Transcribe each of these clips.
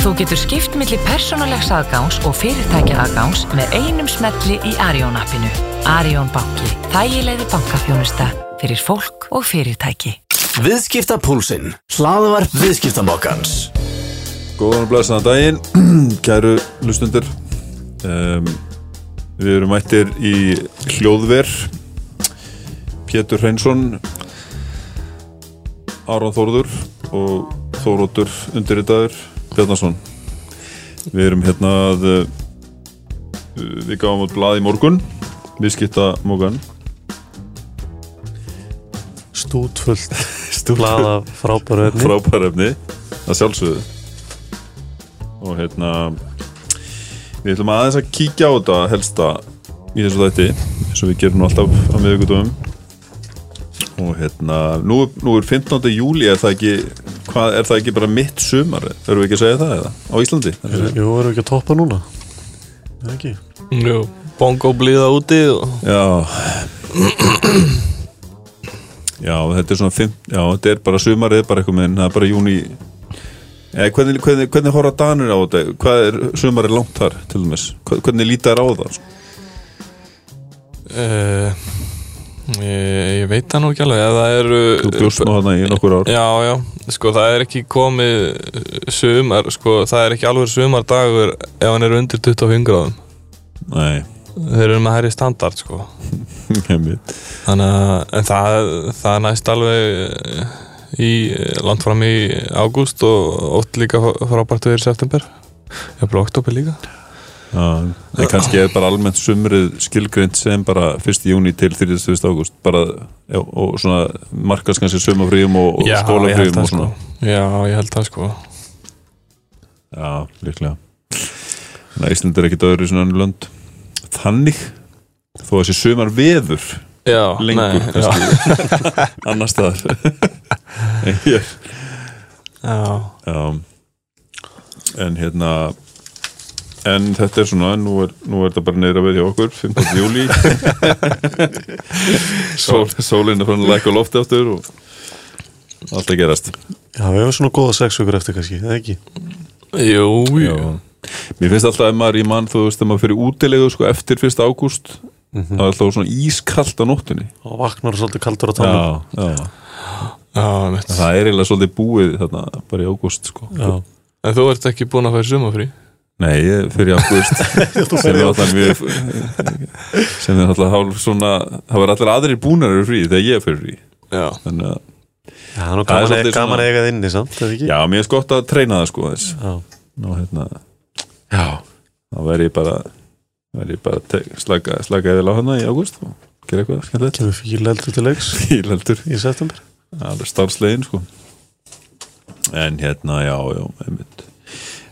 Þú getur skipt millir persónulegs aðgáns og fyrirtækja aðgáns með einum smelli í Arjón appinu. Arjón banki. Þægilegði bankafjónusta fyrir fólk og fyrirtæki. Viðskiptapúlsinn, hlaðvarp viðskiptamokkans. Góðan og blæsaðan daginn, kæru lustundur. Um, við erum mættir í hljóðver. Pétur Hreinsson, Aron Þórður og Þóróttur undirritaður Bjarnason. Við erum hérna að, uh, við gáum út blað í morgun, viðskiptamokkan. Stútfullt blaða frábæru efni frábæra efni að sjálfsögðu og hérna við ætlum aðeins að kíkja á þetta helsta í þessu þætti eins og við gerum alltaf á miðugutum og hérna nú, nú er 15. júli er það ekki hvað, er það ekki bara mitt sumar? Þurfum við ekki að segja það eða? Á Íslandi? Jú, erum við ekki að toppa núna? Það ekki? Jú, bongo blíða úti og... Já. Já, þetta er svona fimm, já, þetta er bara sumarið bara eitthvað með, það er bara júni eða hvernig, hvernig, hvernig horfa danur á þetta? Hvað er sumarið langt þar til dæmis, hvernig lítar á það sko? uh, ég, ég veit það nú ekki alveg það eru Þú bjóst nú hana í nokkur ár. Já, já, sko það er ekki komið sumar, sko það er ekki alveg sumardagur ef hann er undir 25 gráðum. Nei. Þeir eru með hærri standard, sko. Þannig að það, það næst alveg í langt fram í ágúst og ótt líka frábært við í september. Ég er bara oktober líka en kannski er bara almennt sumrið skilgrind sem bara 1. júni til 30. ágúst og svona markast kannski sumafríum og, og svona sko. Já, ég held það sko Já, líklega Þannig að Ísland er ekkit öðru í svona annu lönd Þannig þó að þessi sumar veður já, lengur nei, kannski annar staðar en hér já. já en hérna en þetta er svona, nú er, nú er þetta bara neyra við hjá okkur, 15. júli Sól, sólinn er fann að læka lofti áttur og allt að gerast Já, við hefum svona góða sex okkur eftir kannski, eða ekki? Jú, jú Mér finnst alltaf að maður í mann, þú veist, að maður fyrir útilegu sko, eftir 1. ágúst Mhm. það er alltaf svona ískallt á nóttunni Og vaknar svolítið kaldur á tánum já, já. Já, mitt. það er eiginlega svolítið búið þarna bara í ágúst sko. Já. En þú ert ekki búin að færa sumafrí? Nei, ég fyrir ágúst. Sem er alltaf mjög sem er alltaf hálf svona það var allir aðrir búnar eru frí þegar ég fyrir frí. Já. Þannig að Já, það er nú gaman, svolítið gaman svona- að eiga það inni, samt, eða ekki? já, mér er skott að treyna það sko þess Já. Nú, hérna, já. þá verð ég bara verð ég bara slaka, slaka eða hana í ágúst og gera eitthvað skemmtilegt. Kemur fíla eldur til leiks fílaldur í september. Alveg starfslegin sko. En hérna, já, já einmitt.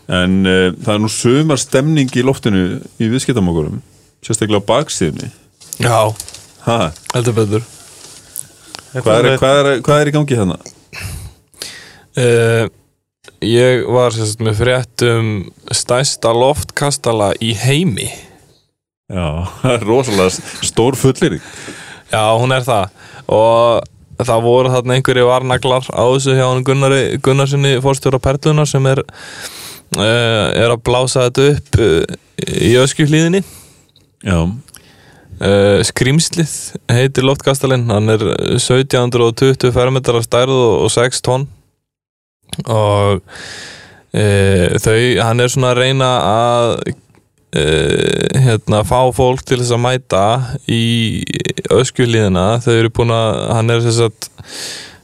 En uh, það er nú sumar stemning í loftinu í viðskiptamokurum sérstaklega á baksíðunni Já, ha, heldur betur. Hvað er, hvað, er, hvað er í gangi hérna? uh, Ég var sérst með frétt um stærsta loftkastala í heimi. Já, það er rosalega stór fullir Já, hún er það. Og það voru þarna einhverju varnaglar á þessu hjá Gunnarsinni fórstjóra Perlunar sem er er að blása þetta upp uh, í öskjuhlíðinni. Já, uh, Skrimslið heitir loftkastalinn. Hann er 1720 fermetrar stærð og, og 6 tonn. Og uh, þau, hann er svona að reyna að uh, hérna, fá fólk til þess að mæta í öskjuliðina þau eru búin að, hann er þess að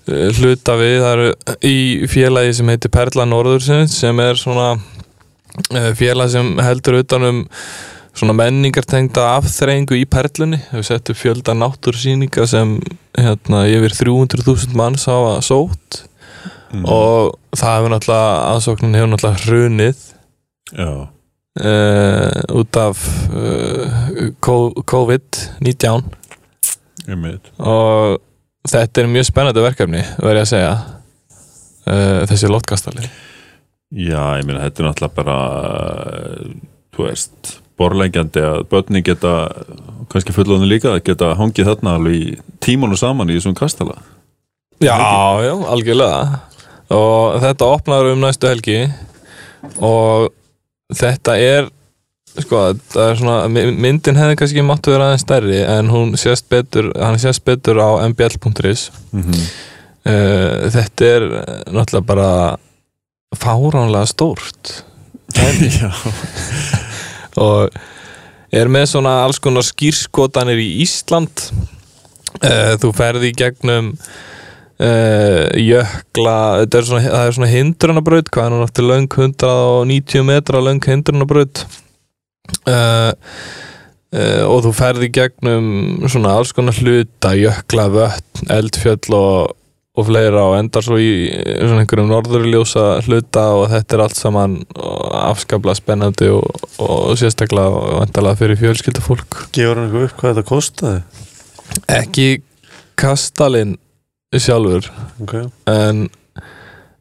hluta við, það eru í félagi sem heitir Perla Norðursins sem er svona uh, félag sem heldur utanum svona menningartengda afþreyingu í Perlunni, við settum fjölda náttúrsýninga sem hérna yfir 300.000 manns hafa sótt. Mm. og það hefur náttúrulega aðsóknin hefur náttúrulega hrunið. Uh, út af uh, COVID-19 einmitt. Og þetta er mjög spennandi verkefni verð ég að segja. Uh, þessi lótkastali já, ég meina, þetta er náttúrulega bara þú veist borlengjandi að börni geta kannski fullóðin líka, geta hangið þarna alveg í tímanu saman í þessum kastala. Já, já, algjörlega. Og þetta opnaður um næstu helgi. Og þetta er sko, það er svona my- myndin hefði kannski máttu vera aðeins stærri en hún sést betur, hann sést betur á mbl.is Mhm. uh, þetta er eh, náttúrulega bara fáránlega stórt. Og er með svona alls konar skýrskotanir í Ísland. Uh, þú ferði í gegnum uh, jökla þetta er svona, það er svona hindrunabraut hvað er hún aftur löng 190 metra löng hindrunabraut uh, uh, og þú ferði gegnum svona alls konar hluta jökla, vötn, eldfjöll og og fleira og endar svo í svona einhverjum norðurljósa hluta og þetta er allt saman afskaplega spennandi og, og sérstaklega og endalega fyrir fjölskyldufólk Gefur hann eitthvað upp hvað þetta kostaði? ekki kastalinn sjálfur Ok, en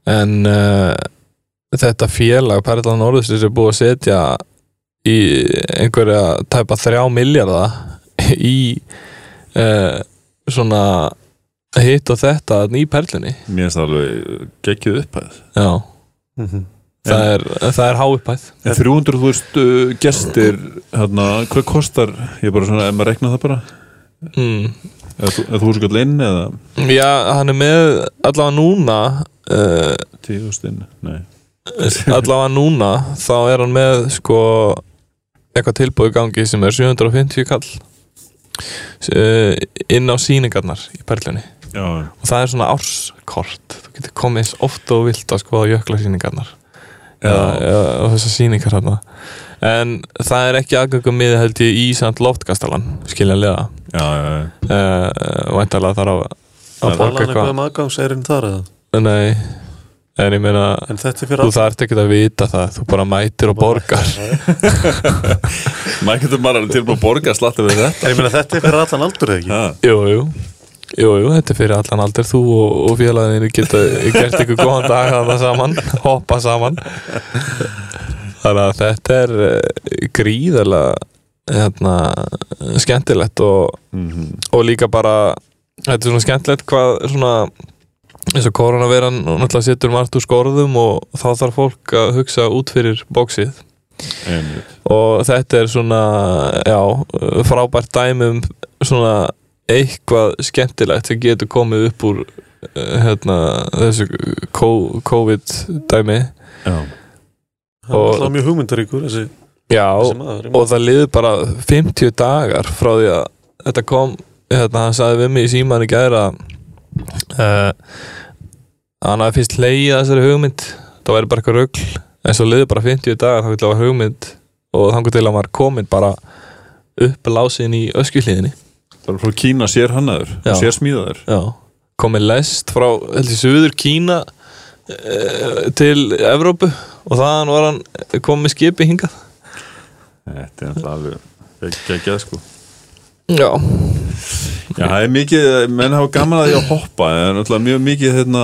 en uh, þetta félag Perlan Norðustris er búið að setja í einhverja tæpa þrjá miljardar í uh, svona hitt og þetta í perlunni. Mér finnst það alveg geggjuð upphæð. Já, Mhm. það er, það er háupphæð En 300.000 uh, gestir hérna, hvað kostar, ég bara svona ef maður rekna það bara, mm. eða þú- þú er skall inn eða? Já, hann er með allavega núna uh, 10.000 inn, nei. allavega núna þá er hann með sko eitthvað tilbúið gangi sem er 750 kall uh, inn á sýningarnar í perlunni. Já, og það er svona árskort. Þú getur komið eins oft og vilt að skoða eða og þessar sýningar hérna en það er ekki aðgöngum miði held ég í samt loftkastalan skiljanlega. Já, já, já. uh, væntalega þarf að, að Tala borga hann eitthvað eitthvað um aðgangserinn þar eða? nei, en ég meina En er þú þarft ekki að vita það þú bara mætir og borgar. Maður getur bara tilbúin að borga slatti við þetta? En ég meina þetta er fyrir allan aldur eða ekki? ha, jú, jú. Þetta er fyrir allan aldur. Þú og, og félaginu geta gert ykkur góðan dag þarna saman, hoppa saman. Þannig að þetta er eh, gríðarlega hérna, skemmtilegt og, mm og líka bara þetta er svona skemmtilegt hvað svona eins og koronaveran náttúrulega setur margt úr skorðum og þá þarf fólk að hugsa út fyrir bóksið einmitt. og þetta er svona já, frábært dæmi um svona eitthvað skemmtilegt sem getur komið upp úr eh, hérna, þessu COVID dæmi. Já, Það er Og- mjög hugmyndaríkur þessi, já, þessi maður og það liði bara 50 dagar frá því að þetta kom hérna, hann sagði við mig í síman í gæra uh, hann hafi fyrst leiðið þessari hugmynd. Það væri bara eitthvað rugl. En svo liði bara 50 dagar þá vilja var hugmynd og þangur til að maður komin bara upp lásin í öskjuhlíðinni. Bara frá Kína sér hannaður sér smíðaður. Já, komið lest frá heldur suður Kína e, til Evrópu og þaðan var hann komið skipi hingað. Þetta er alltaf alveg geggjað sko Já, Já, það er mikið, menn hafa gaman að því að hoppa en er náttúrulega mjög mikið hérna,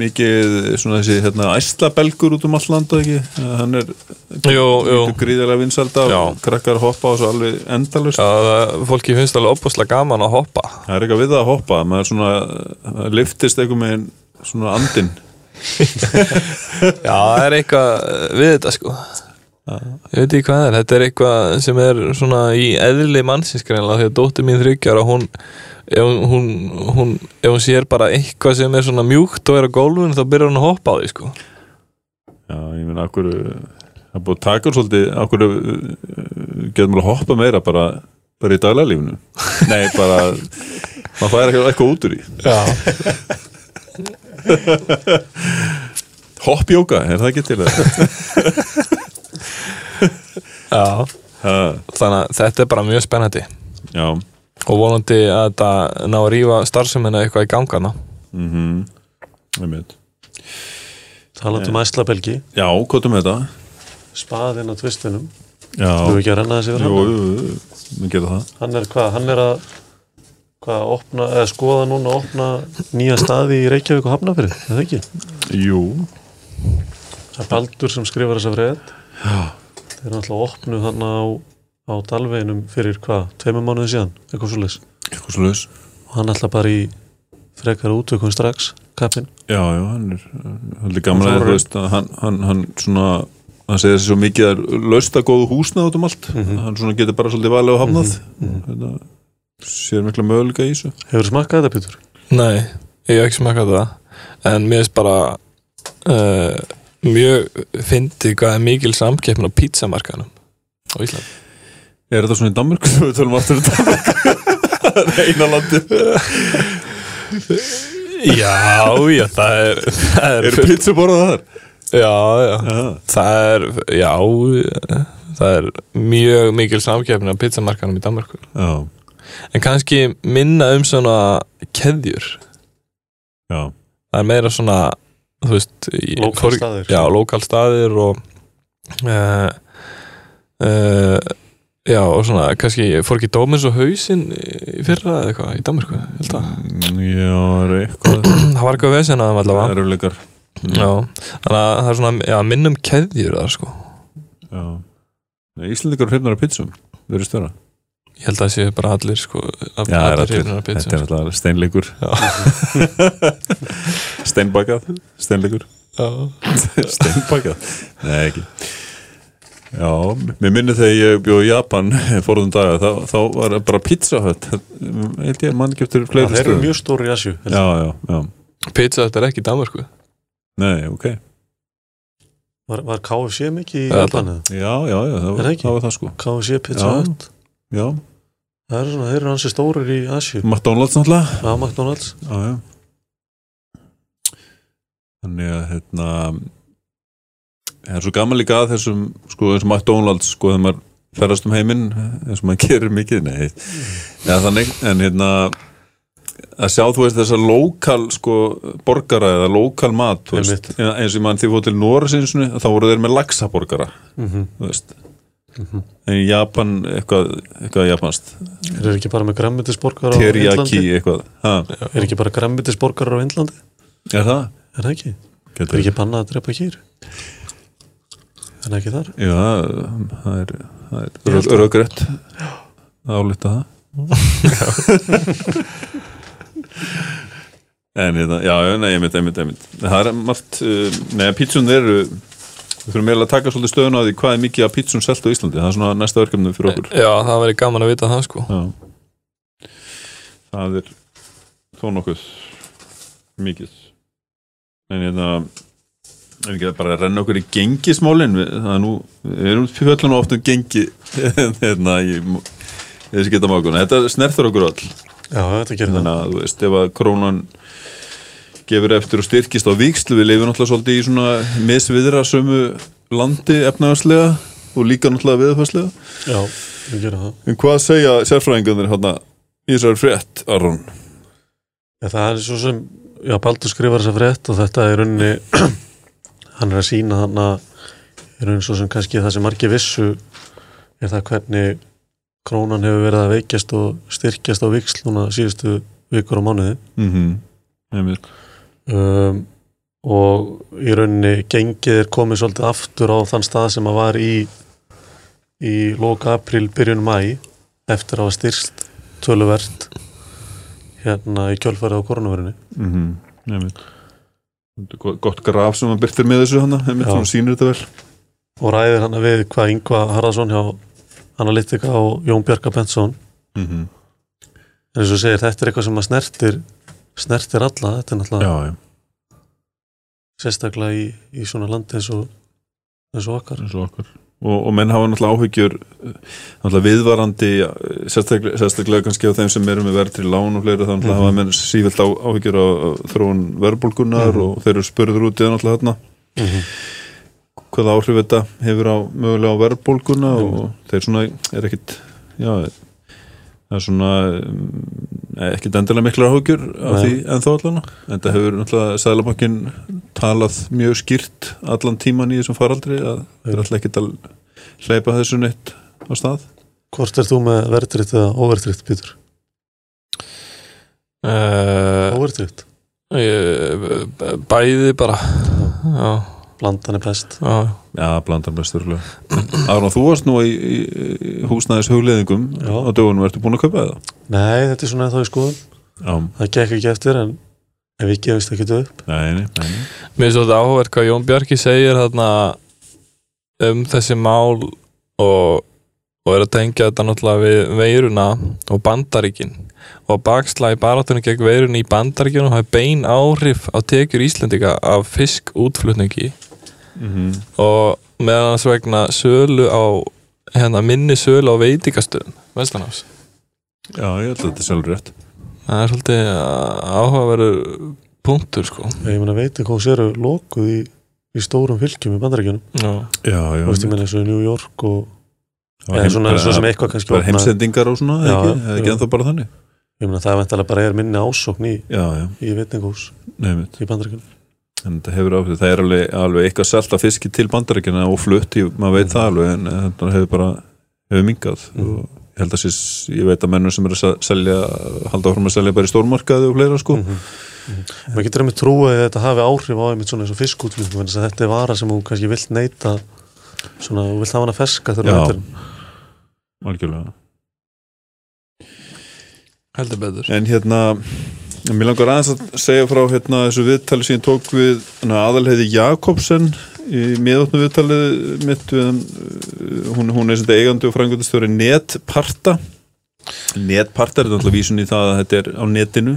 mikið svona þessi hérna, æslabelgur út um all landa ekki? Hann er jú gríðarlega vinsælda Já. og krakkar hoppa og svo alveg endalust Já, fólki finnst alveg opaslega gaman að hoppa. Það er eitthvað við það að hoppa maður er svona, liftist eitthvað með svona andin Já, það er eitthvað við þetta sko Ég veit ekki hvað það er, þetta er eitthvað sem er svona í eðli mannsins greinlega því að dóttir mín þryggjar og hún ef hún, hún, hún, ef hún sér bara eitthvað sem er svona mjúkt og er á gólfinu þá byrjar hún að hoppa á því sko. Já, ég meina, akkur það búið úr svolítið akkur getur maður að hoppa meira bara, bara í daglælífinu Nei, bara maður fær eitthvað, eitthvað út úr í Já, Hoppjóka, er það ekki til það? já. Ha, Þannig að þetta er bara mjög spennandi. Já. Og vonandi að þetta ná að rífa starfsemina eitthvað í gangana mhm. Einmitt. Talandi um æslabelgi. Já, hvað um þetta? Spaðinn á tvistinum. Já, Þú hefur ekki að renna þessi jú, fyrir jú, hann jú, við gerum það. Hann er hvað, hann er að hvað, opna, eða skoða núna að opna nýja staði í Reykjavík og Hafnafrið, er það ekki? Jú, Það er Baldur sem skrifar þessa frétt já, Þeir eru alltaf opnuð hann á, á Dalveginum fyrir hvað, tveimur mánuði síðan eitthvað svo leys eitthvað svo laus og hann alltaf bara í frekar útökum strax kappin Já, já, hann er er Og að Þórarinn. þú veist að hann, hann, hann svona hann segir þessi svo mikið að lausta góðu húsna út um allt. Mhm. hann svona getur bara svolítið valið og hafnað. Þetta sér mikla möguleika í þessu. Hefur smakkað þetta, Pítur? Nei, ég hef ekki smakað það. En mér finnst bara uh, mjög fyndið hvað er mikil samkeppn á pizzamarkanum á Íslandi. Er þetta svona í Danmörk? Við tölum aftur í Danmörk Það er eina landi Já, já, það er það er, Er pizza borðað þar? Já, já, Já, það er já, það er mjög mikil samkeppn á pizzamarkanum í Danmarku já, en kannski minna um svona keðjur. Já. það er meira svona þú veist, í- Lokal fór- staðir. já, lokal staðir og uh, uh, já, og svona kannski, fór ekki Dómins og hausinn í fyrra eða eitthvað í Danmarku held að, Já, það er eitthvað. Það var eitthvað vesen að þeim allavega. Erfleikar já, þannig að það er svona, já, minnum keðjur það sko, Já. Íslandikar hrifnar af pizzum Þeir eru störa ég held að það séu bara allir sko, að Já, það allir hrifnir af pizza, Þetta er sko. alltaf steinleikur Steinbakað Steinleikur. Já, Steinbakað? Nei, ekki. Já, mér minni þegar ég bjóð í Japan fórðum daga, þá, þá var bara pizza hut. Held ég mann getur Já, fleiri þeir eru stöðum. mjög stóri í Asju Já, já, já. Pizza þetta er ekki í Danmarku Nei, ok. Var, var KFC mikið í Já, Japan? Já, já, já, það var það það, var það sko. KFC Pizza Já. Hut. Já, Það eru svona, þeir eru hansi stórir í Asju McDonalds náttúrulega. Já, McDonalds. Já, já Þannig að, hérna Það er svo gaman líka að þessum sko, þessum McDonalds, sko, þegar maður ferðast um heiminn, eins og maður gerir mikið nei, ja, þannig, en hérna að sjá, þú veist, þessar lokal, sko, borgara eða lokal mat, veist, eins og mann því fóð til Nórasinsunni, þá voru þeir með laxaborgara, mm þú veist. En í Japan, eitthvað eitthvað japanst, eru ekki bara með grammetisborgar á teriyaki Indlandi? eitthvað, ha, Er ekki bara grammetisborgar á Indlandi? er það? Er það ekki? Er Getur, ekki bannað að drepa kýr? Er það ekki þar? Já, það er, það Ég er röggrætt að álita það En hérna, já, nei, einmitt, einmitt, einmitt. Það er margt, uh, nei, pítsun eru við þurfum eiginlega að taka svolítið stöðun á því hvað er mikið af pítsun selt á Íslandi, það er svona næsta verkefni fyrir okkur. Já, það væri gaman að vita það sko. Já. Það er þó nokkuð mikið en hérna en ekki bara að renna okkur í gengismálin við, það er nú, við erum fjöllun og oft um gengi hérna í, þessi geta mákuna, þetta snertur okkur all Já, þetta gerir það. Þannig að þú veist, ef að krónan gefur eftir og styrkist á víkslu við lifum náttúrulega svolítið í svona misviðra sömu landi efnaðarslega og líka náttúrulega viðfærslega Já, þetta gerir það. En hvað segja sérfræðingarnir hérna í þessari frétt, Aron? Já, það er svo sem, já, Baldur skrifar þessa frétt og þetta er unni hann er að sína hann að er unni svo sem kannski það sem margir vissu er það hvernig krónan hefur verið að veikjast og styrkjast á viksluna síðustu vikur og mánuði Mm -hmm. Um, og í rauninni gengið er komið svolítið aftur á þann stað sem að var í í lóka april, byrjun mæ eftir að hafa styrst töluvert hérna í kjölfarið á koronavirunni Mm -hmm. Er gott- graf sem hann byrtir með þessu einmitt, Já. svona sýnir þetta vel og ræðir hann við hvað Ingva Harðarsson hjá Analytica og Jón Bjarka Bentsson mm -hmm. en eins og segir þetta er eitthvað sem að snertir snertir alla, þetta er náttúrulega Já, já, sérstaklega í, í svona landi eins og eins og okkar eins og okkur og, og menn hafa náttúrulega áhyggjur eh, náttúrulega viðvarandi eh, sérstaklega, sérstaklega kannski á þeim sem eru með verðri lán og fleiri þá náttúrulega Mhm. hafa menn sífælt á, áhyggjur á, þróun verðbólgunar Mhm. og þeir eru spurður út í það náttúrulega þarna mm -hmm. hvaða áhrif þetta hefur á mögulega á verðbólguna Mhm. og þeir svona er ekkit já, það er svona um, ekkit endilega miklar áhugjur af Nei. því en þó allan. En það hefur náttúrulega Sæðlabankin talað mjög skýrt allan tíman í þessum faraldri að þeir er alltaf ekkit að hleypa þessu neitt á stað. Hvort er þú með verðtritt eða óverðtritt, Pítur? uh, Óverðtritt, bæði bara. Já, blandan er best. Já, Já, blandar besturlega Aron, þú varst nú í, í, í húsnæðis hugleðingum á dögunum, ertu búin að kaupa það? Nei, þetta er svona ennþá í skoðun. Já, það gekk ekki eftir en en við gefumst ekki upp. Nei, nei, nei. Mér er svolítið áhverð hvað Jón Bjarki segir þarna um þessi mál og, og er að tengja þetta náttúrulega við veiruna og bandaríkin. Og bakslægi barátunni gegn veirunni í bandaríkjunum hafi bein áhrif á tekjur Íslendinga af fiskútflutningi Mhm. og meðan þess vegna sölu á hérna, minni sölu á veitingastöðum. Vestanás Já, ég held að þetta er sjálfur rétt. Það er svolítið áhugaverður punktur sko. Ég meina veit ekki hvað séru lokuð í, í stórum fylgjum í bandarækjunum Já. Já, já þú veist ég meina eins og New York og eða svona, bara- svo sem eitthvað kannski bara heimsendingar og svona, eða ekki, eða ekki já. ennþá bara þannig? Ég meina það veintalega bara er minni ásókn í, Já, já, í nefnit í bandarækjunum en þetta hefur áhrif, það er alveg, alveg eitthvað selta fiski til bandarækjana og flutt í, maður veit það alveg en þetta hefur bara hefur mingað Mhm. og ég held að sés, ég veit að mennur sem eru að se- selja, halda áfram að selja bara í stórmarkaði og fleira sko. Mhm. maður getur einmitt trúið að þetta hafi áhrif á einmitt svona eins og þannig að þetta er vara sem hún kannski vilt neyta svona, þú vilt hafa hana feska þegar Já. þú veitir algjörlega. Heldur betur. En hérna mér langar aðeins að segja frá hérna þessu viðtali sem ég tók við aðalheiði Jakobsen í miðóttnu viðtalið mitt við uh, hún, hún er eigandi og frangöndastjóri Netparta. Netparta er alltaf vísun í það að þetta er á netinu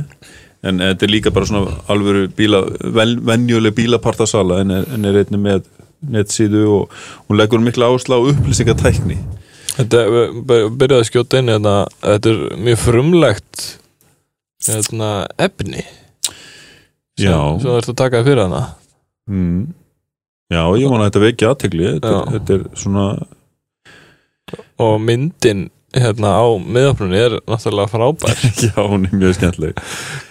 en þetta er líka bara svona alvöru bíla, vel, venjuleg bílapartasala en er, en er einnig með netsíðu og hún leggur mikla áherslu á upplýsingatækni. Þetta við byrjaði að skjóta inn hérna, þetta er mjög frumlegt hérna, efni. Sem, Já. sem þú ert að taka fyrir hana. Mm. Já, ég vona að þetta vekja aðtegli þetta, Já. er- þetta er svona og myndin hérna á miðöfnunni er náttúrulega frábær. Já, hún er mjög skemmtileg.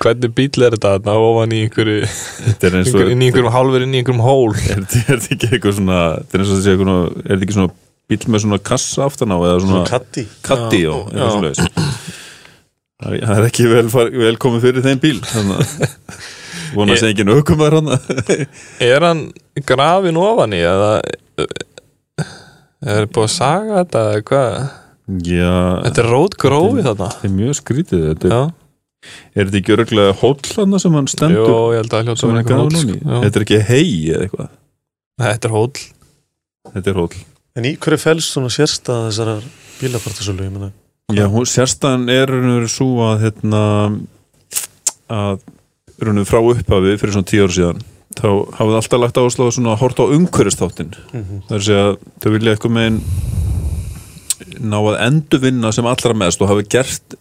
Hvernig bíl er þetta þarna ofan í einhverju Þetta er eins og einhver, inn í einhverjum hálfur inn í einhverjum hól? Er, þetta- er ekki eitthvað svona þetta er eins og þetta sé eitthvað er þetta ekki svona bíl með svona kassa aftan á eða svona svona katti katti Já, og já. Það er- það er ekki vel, vel komið fyrir þeim bíl þannig að vona að segja ekki nökumar hann er hann grafin ofan í eða er búið að saga þetta eða hvað? Já, þetta er rót grófi þarna. þetta er mjög skrítið þetta, já, er, er þetta ekki öruglega hóll hann sem hann stendur? Ég held að hljóta sem hann er gafin sko. þetta er ekki hei eða eitthvað? Þetta er hóll. Þetta er hóll. En í hverju fælst svona sérstað þessar bílapartasölu ég meina Já, hún, sérstæðan er raunveru svo að hérna að raunveru frá upphafi fyrir svona tíu ára síðan þá hafið alltaf lagt áslá svona að horta á umhverfistáttin Mhm. það er að segja, þau vilja eitthvað megin ná að endurvinna sem allra mest og hafi gert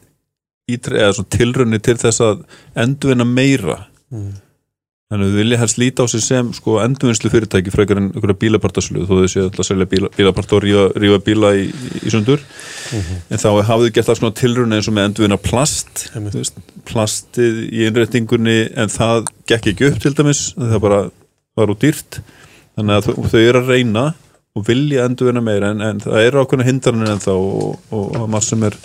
ítre, eða svona tilraunni til þess að endurvinna meira Mhm. Þannig að þau vilja helst líta á sig sem sko endurvinnslu fyrirtæki frekar en einhverja bílapartaslu þó þau séu alltaf að selja bíla, bílaparta og rífa, rífa bíla í, í sundur. En þá hafðu gert það svona tilraun eins og með endurvinna plast Einmitt. þú veist, plastið í innréttingunni en það gekk ekki upp til dæmis það bara var úr dýrt. Þannig að þau, þau eru að reyna og vilja endurvinna meira en, en það eru ákveðna hindranir en þá og, og, og maður sem er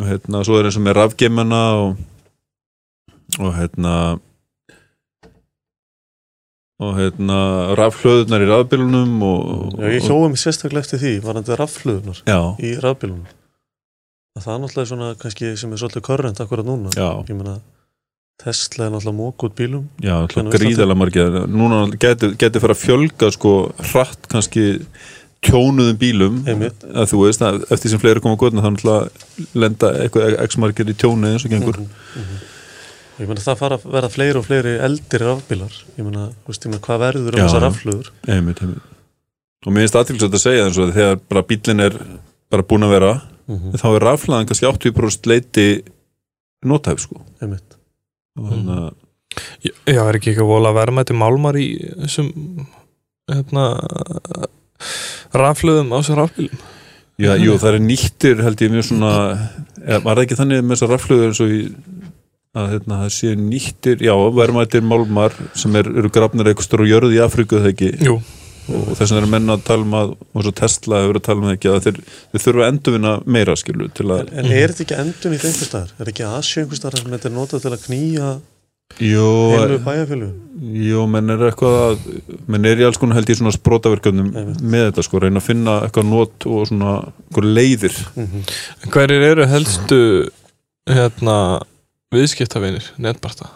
og hérna, svo er eins og með rafgeimana og, og hérna og hérna rafhlöðunar í rafbílunum og, Já, ég hjóði mig sérstaklega eftir því varandi rafluðunar já, í rafbílunum að það er náttúrulega svona kannski sem er svolítið körrent akkurat núna. Já, ég meina Tesla er náttúrulega mók út bílum. Já, gríðalega margir. Núna getur geti fara að fjölga sko hratt kannski tjónuðum bílum. Að þú veist að eftir sem fleiri koma góðna þannig að lenda eitthvað x margir í tjónu eins og gengur. Mhm, mhm. Ég meina það fara að verða fleiri og fleiri eldir rafbílar. Ég meina, þú veist, ég meina hvað verður um þessar rafluður einmitt, einmitt. og mér finnst aðtilsvægt að segja eins og að þegar bara bílinn er bara búin að vera Mhm. þá er raflaðan kannski 80% leiti notæf sko. Einmitt. Og þannig að Já, er ekki eitthvað vola verðmætti málmar í þessum hérna rafluðum á sér rafbílum? Já, jú, það er nýttir held ég mjög svona eða, var það ekki þannig með þessar raflöður eins og í að hérna, það sé nýttir já, verðmættir málmar sem er, eru grafnir eitthvað stóru jörð í Afríku þegar ekki Jú, og þess vegna er menna að tala um að og svo Tesla hefur að tala um það ekki að þeir, þeir þurfa að endurvinna meira skilu til að, en er þetta ekki endun í einhver staðar? er ekki Asju einhver staðar sem þetta er notað til að knýja heilu bæjarfélugum? jú, menn er eitthvað að menn er í alls konar held í svona sprótaverkefnum Einmitt. með þetta sko, reyna að finna eitthvað not og svona leiðir Mm hverjir eru helstu hérna viðskiptavinir netbarta?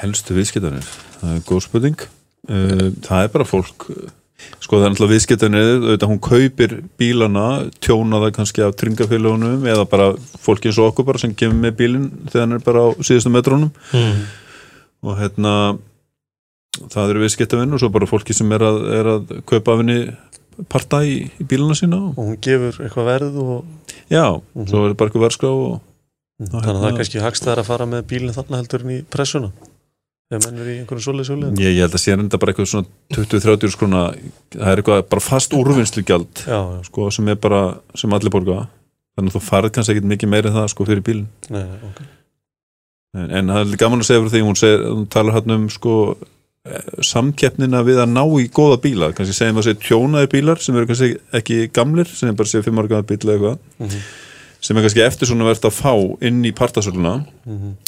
Helstu viðskiptanir, það er góð spurning uh, Það er bara fólk sko það er náttúrulega viðskiptanir auðvitað hún kaupir bílana tjóna það kannski af tryngafélagunum eða bara fólki eins og okkur bara sem kemur með bílinn þegar hann er bara á síðustu metrónum mm. og hérna það eru viðskiptavinn og svo bara fólki sem er að, er að kaupa af henni parta í, í bílana sína og, hún gefur eitthvað verð og já, svo er það bara eitthvað verðskrá og þannig að það hérna- er kannski hagstæðar að fara með bílinn þarna heldur en í pressuna þegar menn er í einhverju svoleið svoleið ég, ég held að sé enda bara eitthvað svona 20-30 skrona, það er eitthvað bara fast úrvinnslugjald sko, sem er bara, sem allir borga. Þannig að þú farið kannski ekkit mikið meira en það sko fyrir bílinn. Nei, nei, ok. En, en það er gaman að segja fyrir því hún, segir, hún talar hann um sko eh, samkeppnina við að ná í góða bíla. Kannski segjum að segja tjónaði bílar sem eru kannski ekki gamlir sem er bara segja fimm ára gamla bíl eða eitthvað. Mhm. Sem er kannski eftir svona verðt að fá inn í partasöluna. Mhm.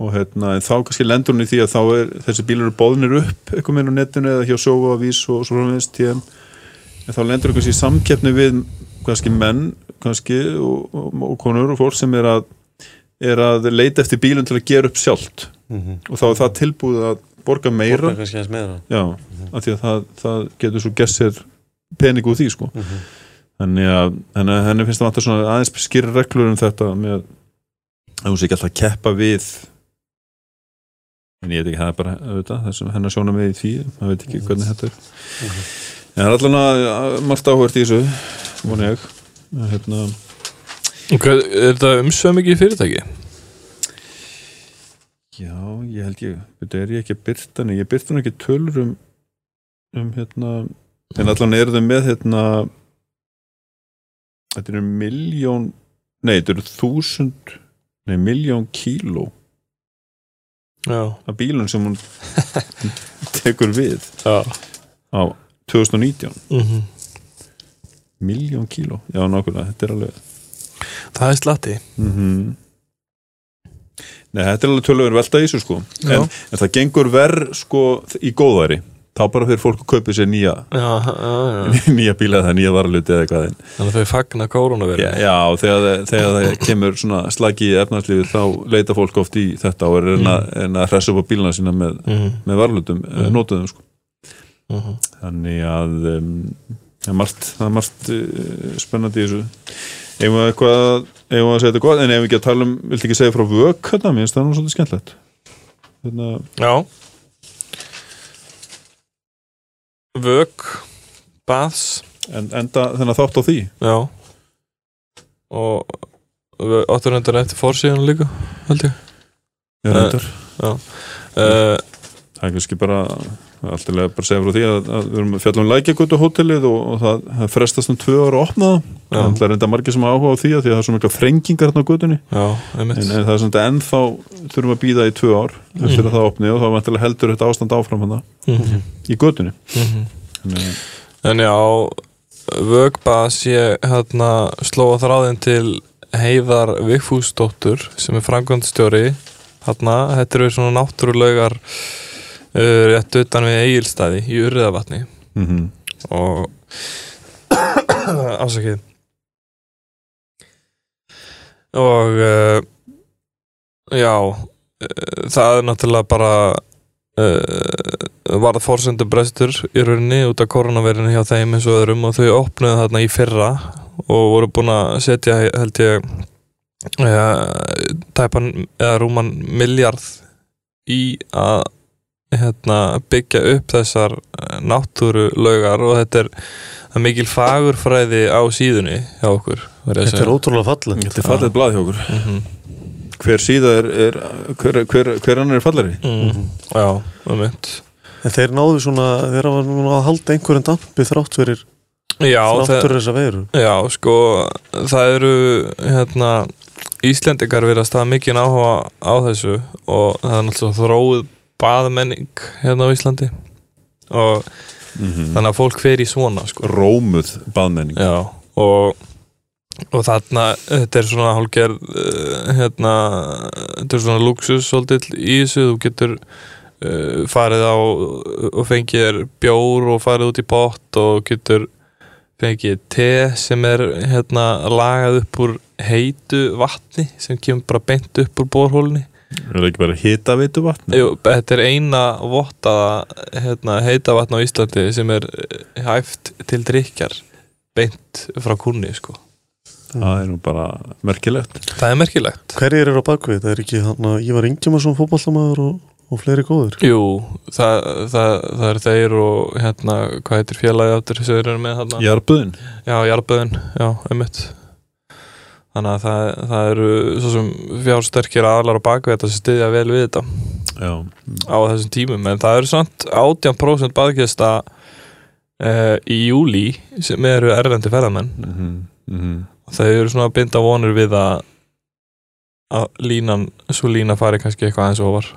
og hérna, þá kannski lendur hún í því að þá er þessi bílar eru bóðnir upp eitthvað á netinu eða hjá Sjóva, Vís og svo framvegist TM en þá lendur hún kannski í samkeppni við kannski menn kannski og, og, og konur og fólk sem er að er að leita eftir bílum til að gera upp sjálft. Mhm. og þá er það tilbúið að borga meira. Borga meira. Já, af því að það, það getur svo gert sér pening úr því sko. Mhm. Þannig að henni, henni finnst það svona aðeins skýra reglur um þetta með að hún sé ekki alltaf að keppa við en ég veit ekki, það er bara auðvitað, þessum hennar sjóna með í því maður veit ekki hvernig þetta er. En það er allan að margt áhvert í þessu voni ég. Hérna, Hvað, er þetta umsveð mikið fyrirtæki? já, ég held ég þetta er ég ekki að byrta henni, ég byrta henni ekki tölur um, um hérna en allan eru þau með hérna þetta eru miljón nei, þetta eru þúsund nei, miljón kíló Já, af bílun sem hún tekur við já. á 2019 mm miljón kíló, já nákvæmlega, þetta er alveg Það er slatti. Mm Nei, þetta er alveg tölur velta í þessu sko. En, en það gengur verð sko í góðæri þá bara fyrir fólk að kaupa sér nýja Já, já, já. nýja bíla eða nýja varaluti eða eitthvað. En, Þannig að þau fagna kórónaverið já, þegar, þegar það kemur slagi í efnarslífi þá leita fólk oft í þetta og er reyna, reyna að hressa upp á bílana sína með, mm. með varalutum, mm. notuðum sko. Mm þannig að um, það er margt, það er margt uh, spennandi í þessu. Ef við eitthvað ef við að segja þetta gott, en ef við ekki að tala um viltu ekki segja frá vök hérna, mér finnst það nú svolítið skemmtilegt. Hérna, Já Vök Baths. En, enda þennan þátt á því. Já. Og við áttum reyndar eftir fórsíðan líka held ég. Ég reyndar, uh, það er kannski bara alltaf bara að segja frá því að, að við erum að fjalla um lækjagutu hótelið og, og það, það frestast um tvö ára að opna það. Það er reynda margir sem áhuga á því að því að það er svo mikla þrengingar hérna á gutunni Já, en, en það er svona ennþá þurfum að býða í tvö ár eftir að það opni og þá heldur þetta ástand áfram hann Mhm, í götunni. Mhm. Þannig að- En já Vögbas ég hérna slóa þráðin til Heiðar Vigfúsdóttur sem er framkvæmdstjóri hérna, þetta eru svona náttúrulaugar uh, rétt utan við Egilstaði í Urriðavatni Mhm. og ásakið og uh, já uh, það er náttúrulega bara uh, varð fórsendu brestur í rauninni út af koronavirinu hjá þeim eins og öðrum og þau opnuðu þarna í fyrra og voru búin að setja held ég tæpan eða rúman miljard í að hérna, byggja upp þessar náttúru laugar og þetta er, það er mikil fagurfræði á síðunni hjá okkur Þetta er ótrúlega fallið Þetta er fallið blað hjá okkur. Mhm, Hver síða er, er hver, hver, hver annar er fallari? mhm. Já, um mynd En þeir náðu svona, þeir hafa núna að halda einhverjum dampi þrátt fyrir Já, þrátt það, fyrir þessa veiru. Já, sko það eru hérna Íslendingar verið að staða mikið áhuga á þessu og það er náttúrulega þróið baðmenning hérna á Íslandi. Og Mm þannig að fólk fer í svona sko. Rómuð baðmenning. Já, og, og þarna, þetta er svona hálfgerð, uh, hérna, þetta er svona luxus svolítið í þessu, þú getur uh, farið á og fengið þér bjór og farið út í pott og getur fengið te sem er hérna lagað upp úr heitu vatni sem kemur bara beint upp úr borhólni Er það ekki bara hita veitu vatn? Jú, þetta er eina vottaða hérna, heita vatn á Íslandi sem er eh, hæft til drikkjar beint frá kunni sko. Það er nú bara merkilegt Það er merkilegt Hverjir eru á bakvið? Það er ekki hann að Ívar Ingjamarsson fótballtamaður og, og fleiri góður Jú, það, það, það er þeir og hérna, hvað heitir félagi áttur sem eru með þarna Jarbuðin Já, Jarböðin, já, einmitt Þannig að það, það eru svo sem fjársterkir aðlar á bakvið þetta sem styðja vel við þetta Já, á þessum tímum. En það eru samt 18% baðgesta uh, í júli sem eru erlendi ferðamenn. Mhm, mhm. Og þau eru svona að binda vonur við að að línan, svo lína fari kannski eitthvað aðeins ofar.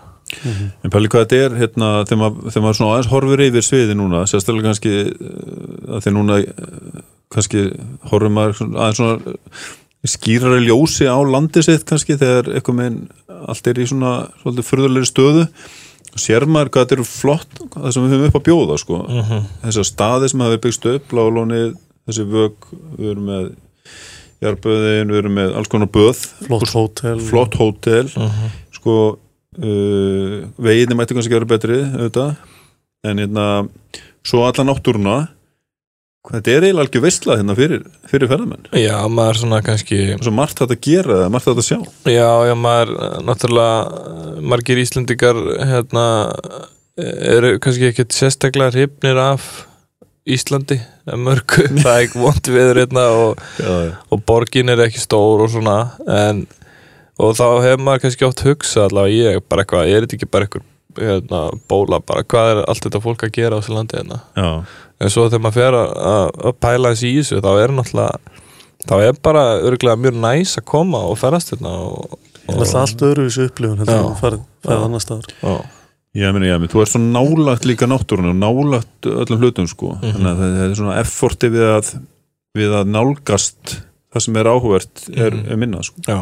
En pæli hvað þetta er, hérna, þegar maður, þegar maður svona aðeins horfir yfir sviði núna, sérstaklega kannski eh, að þegar núna eh, kannski horfir maður aðeins svona eh, skýrari ljósi á landi sitt kannski þegar eitthvað með allt er í svona svolítið furðulegri stöðu. Og sér maður hvað þetta eru flott það sem við höfum upp að bjóða sko. Mm þessar staði sem hafi byggst upp Lálónið, þessi vög við erum með Jarböðin, við erum með alls konar böð. Flott hótel. Flott hótel. Sko uh, veginni mætti kannski vera betri auðvitað. En hérna svo alla náttúruna þetta er eiginlega algjör veistla hérna fyrir, fyrir ferðamenn. Já, maður svona kannski svo margt þetta að gera eða margt þetta að sjá. Já, já, maður náttúrulega margir Íslendingar hérna eru kannski ekkert sérstaklega hrifnir af Íslandi mörgu, það er ekki vond viður hérna og, og borgin er ekki stór og svona en, og þá hefur maður kannski oft hugsað allavega ég, bara eitthvað, er þetta ekki bara eitthvað hérna, bóla, bara hvað er allt þetta fólk að gera á þessu landi hérna Já. en svo þegar maður fer að, að, pæla þessi í þessu þá er náttúrulega þá er bara örgulega mjög næs að koma og ferast hérna og, er alltaf allt öðruvísu upplifun Já. Já. annar staðar og, Ég meni, ég meni, þú ert svo nálagt líka náttúrunni og nálagt öllum hlutum sko þannig að það er svona efforti við að við að nálgast það sem er áhugvert er, Mhm. er minna sko já,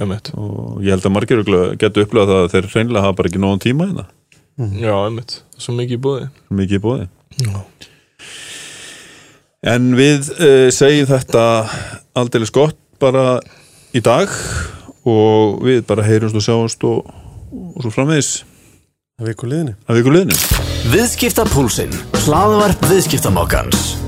einmitt. Og ég held að margir getur upplegað það að þeir hreinlega hafa bara ekki nóðan tíma hérna. Já, einmitt, svo mikið í búið mikið í bóði já, En við uh, segjum þetta aldeilis gott bara í dag og við bara heyrumst og sjáumst og, og svo framvegis. Er viku liðinni. Að viku liðinu. Viðskiptapúlsinn, hlaðvarp viðskiptamokkans